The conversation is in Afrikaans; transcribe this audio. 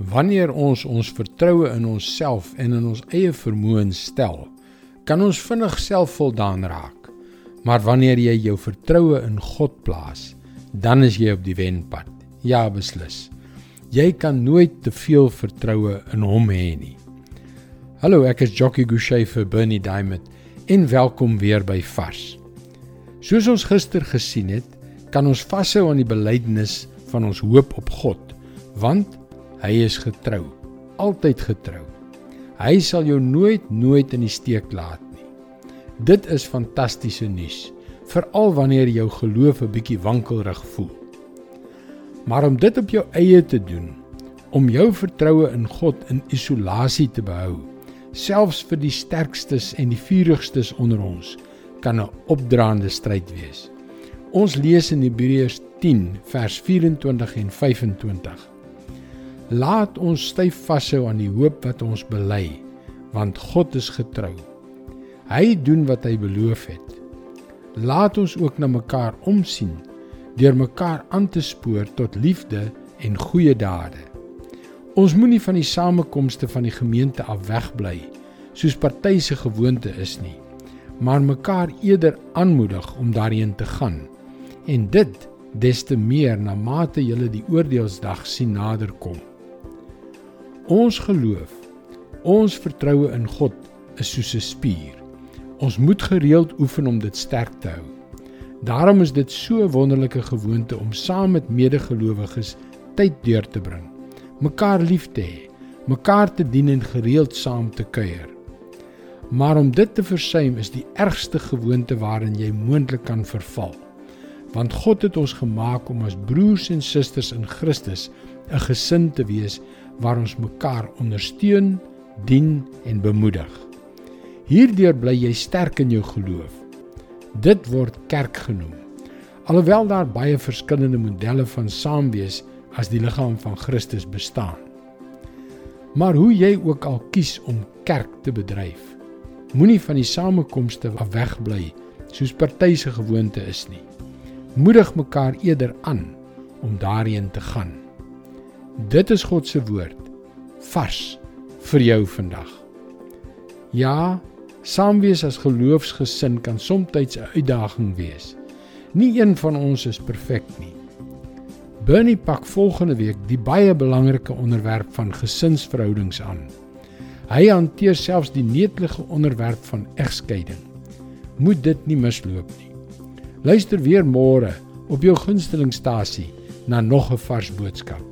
Wanneer ons ons vertroue in onsself en in ons eie vermoëns stel, kan ons vinnig selfvoldaan raak. Maar wanneer jy jou vertroue in God plaas, dan is jy op die wenpad. Ja, beslis. Jy kan nooit te veel vertroue in hom hê nie. Hallo, ek is Jockey Gouchee vir Bernie Diamond en welkom weer by Vars. Soos ons gister gesien het, kan ons vashou aan die belydenis van ons hoop op God, want Hy is getrou, altyd getrou. Hy sal jou nooit nooit in die steek laat nie. Dit is fantastiese nuus, veral wanneer jou geloof 'n bietjie wankelrig voel. Maar om dit op jou eie te doen, om jou vertroue in God in isolasie te behou, selfs vir die sterkstes en die vuurigstes onder ons, kan 'n opdraande stryd wees. Ons lees in Hebreërs 10 vers 24 en 25. Laat ons styf vashou aan die hoop wat ons bely, want God is getrou. Hy doen wat hy beloof het. Laat ons ook na mekaar omsien deur mekaar aan te spoor tot liefde en goeie dade. Ons moenie van die samekomste van die gemeente af wegbly soos party se gewoonte is nie, maar mekaar eerder aanmoedig om daarin te gaan. En dit des te meer na mate julle die oordeelsdag sien naderkom. Ons geloof, ons vertroue in God is soos 'n spier. Ons moet gereeld oefen om dit sterk te hou. Daarom is dit so 'n wonderlike gewoonte om saam met medegelowiges tyd deur te bring, mekaar lief te hê, mekaar te dien en gereeld saam te kuier. Maar om dit te versuim is die ergste gewoonte waarin jy moontlik kan verval. Want God het ons gemaak om as broers en susters in Christus 'n gesin te wees waar ons mekaar ondersteun, dien en bemoedig. Hierdeur bly jy sterk in jou geloof. Dit word kerk genoem. Alhoewel daar baie verskillende modelle van saamwees as die liggaam van Christus bestaan. Maar hoe jy ook al kies om kerk te bedryf, moenie van die samekomste af wegbly soos party se gewoonte is nie. Moedig mekaar eerder aan om daarin te gaan. Dit is God se woord vars vir jou vandag. Ja, saamwees as geloofsgesin kan soms 'n uitdaging wees. Nie een van ons is perfek nie. Bernie pak volgende week die baie belangrike onderwerp van gesinsverhoudings aan. Hy hanteer selfs die netelige onderwerp van egskeiding. Moet dit nie misloop nie. Luister weer môre op jou gunstelingstasie na nog 'n vars boodskap.